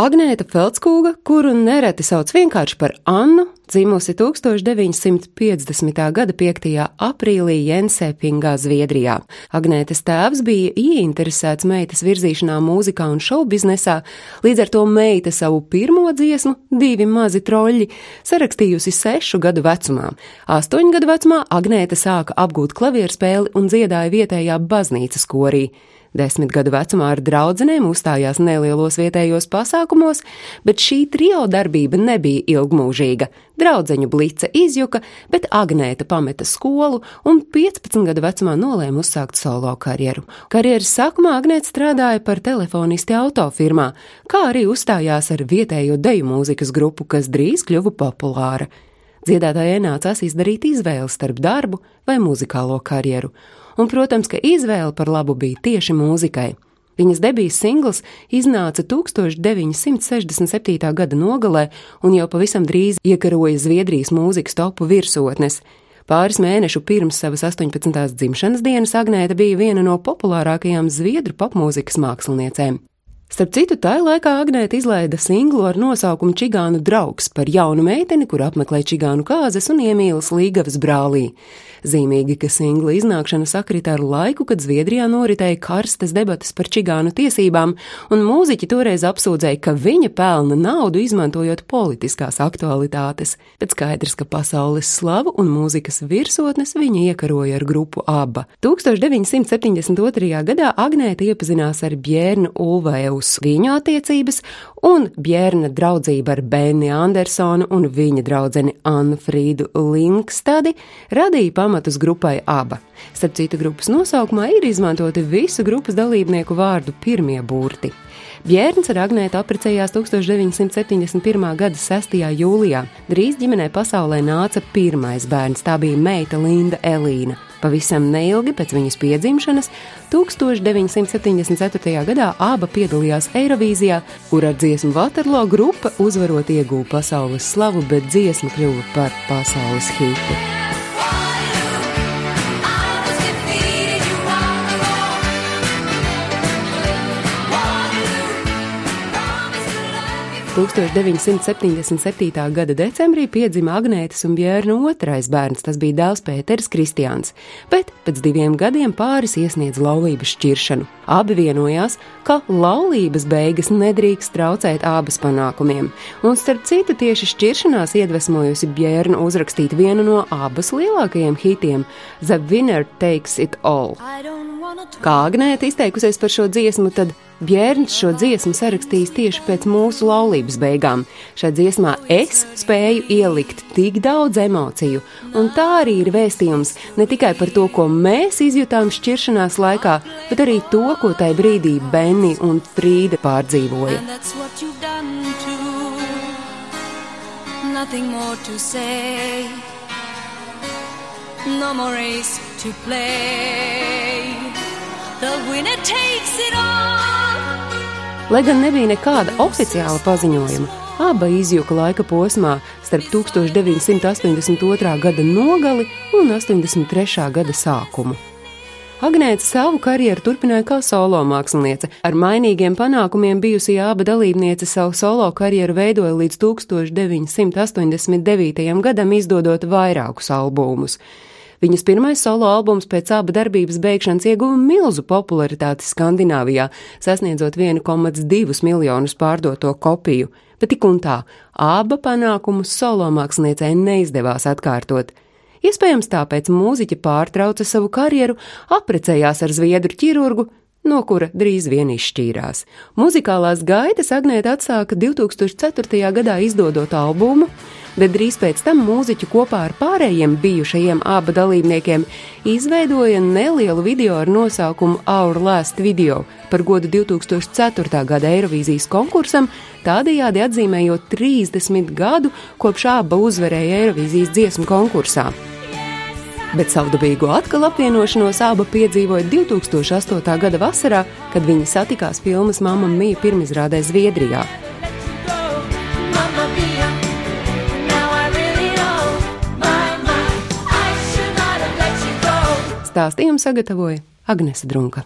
Agnēta Feldskūga, kuru nereti sauc vienkārši par Annu, dzimusi 1950. gada 5. aprīlī Jensēpingā, Zviedrijā. Agnētas tēvs bija ieinteresēts meitas virzīšanā mūzikā un šovbiznesā, līdz ar to meita savu pirmo dziesmu, divi mazi troļļi, sarakstījusi sešu gadu vecumā. Astoņu gadu vecumā Agnēta sāka apgūt klavierspēli un dziedāja vietējā baznīcas korī. Desmit gadu vecumā ar draudzenēm uzstājās nelielos vietējos pasākumos, bet šī trio darbība nebija ilgmūžīga. Draudzeņu blice izjuka, bet Agnēta pameta skolu un 15 gadu vecumā nolēma uzsākt solo karjeru. Karjeras sākumā Agnēta strādāja par telefonisti autofirmā, kā arī uzstājās ar vietējo deju mūzikas grupu, kas drīz kļuva populāra. Dziedātājai nācās izdarīt izvēli starp darbu vai muzikālo karjeru un, protams, ka izvēle par labu bija tieši mūzikai. Viņas debijas singls iznāca 1967. gada nogalē un jau pavisam drīz iekaroja Zviedrijas mūzikas topu virsotnes. Pāris mēnešu pirms savas 18. dzimšanas dienas Agnēta bija viena no populārākajām zviedru popmūzikas māksliniecēm. Starp citu, tajā laikā Agnēta izlaida singlu ar nosaukumu Čigānu draugs par jaunu meiteni, kur apmeklē čigānu kāzas un iemīlas līgavas brālī. Zīmīgi, ka singla iznākšana sakrita ar laiku, kad Zviedrijā noritēja karstas debatas par čigānu tiesībām, un mūziķi toreiz apsūdzēja, ka viņa pelna naudu izmantojot politiskās aktualitātes, bet skaidrs, ka pasaules slavu un mūzikas virsotnes viņa iekaroja ar grupu ABBA. 1972. gadā Agnēta iepazinās ar Bjērnu Ulvaeus viņu attiecības un Bjērna draudzība ar Benni Andersonu un viņa draudzeni Annu Frīdu Linkstadi radīja pamatu pamatus grupai aba. Starp citu, grupas nosaukumā ir izmantoti visu grupas dalībnieku vārdu pirmie burti. Bjērns ar Agnētu apprecējās 1971. gada 6. jūlijā. Drīz ģimenē pasaulē nāca pirmais bērns, tā bija meita Linda Elīna. Pavisam neilgi pēc viņas piedzimšanas, 1974. gadā aba piedalījās Eirovīzijā, kur ar dziesmu Waterloo grupa uzvarot iegūta pasaules slavu, bet dziesma kļuva par pasaules hitu. 1977. gada decembrī piedzima Agnētas un Bjērna otrais bērns, tas bija dēls Pēters Kristiāns, bet pēc diviem gadiem pāris iesniedz laulības šķiršanu. Abi vienojās, ka laulības beigas nedrīkst traucēt abas panākumiem, un starp citu tieši šķiršanās iedvesmojusi Bjērnu uzrakstīt vienu no abas lielākajiem hitiem - The Winner Takes It All. Kā Agnēta izteikusies par šo dziesmu, tad Bjērns šo dziesmu sarakstījis tieši pēc mūsu laulības beigām. Šajā dziesmā es spēju ielikt tik daudz emociju, un tā arī ir vēstījums ne tikai par to, ko mēs izjutām šķiršanās laikā, bet arī to, ko tajā brīdī Benni un Frīda pārdzīvoja. Nothing more to say. No more race to play. Lai gan nebija nekāda oficiāla paziņojuma, aba izjuka laika posmā starp 1982. gada nogali un 83. gada sākumu. Agnēta savu karjeru turpināja kā solo māksliniece. Ar mainīgiem panākumiem bijusī aba dalībniece savu solo karjeru veidoja līdz 1989. gadam, izdodot vairākus albumus. Viņas pirmais solo albums pēc abu darbības beigšanas ieguva milzu popularitāti Skandināvijā, sasniedzot 1,2 miljonus pārdoto kopiju, bet tik un tā, aba panākumus solo māksliniecei neizdevās atkārtot. Iespējams, tāpēc mūziķa pārtrauca savu karjeru, apprecējās ar zviedru ķirurgu, no kura drīz vien izšķīrās. Muzikālās gaitas Agnēta atsāka 2004. gadā izdodot albumu, bet drīz pēc tam mūziķi kopā ar pārējiem bijušajiem abu dalībniekiem izveidoja nelielu video ar nosaukumu Our Last Video par godu 2004. gada Eirovīzijas konkursam, tādējādi atzīmējot 30 gadu kopš aba uzvarēja Eirovīzijas dziesmu konkursā. Bet savdabīgo atkal apvienošanos aba piedzīvoja 2008. gada vasarā, kad viņi satikās filmas Mamma Mija pirmizrādē Zviedrijā. Stāstījumu sagatavoja Agnese Drunka.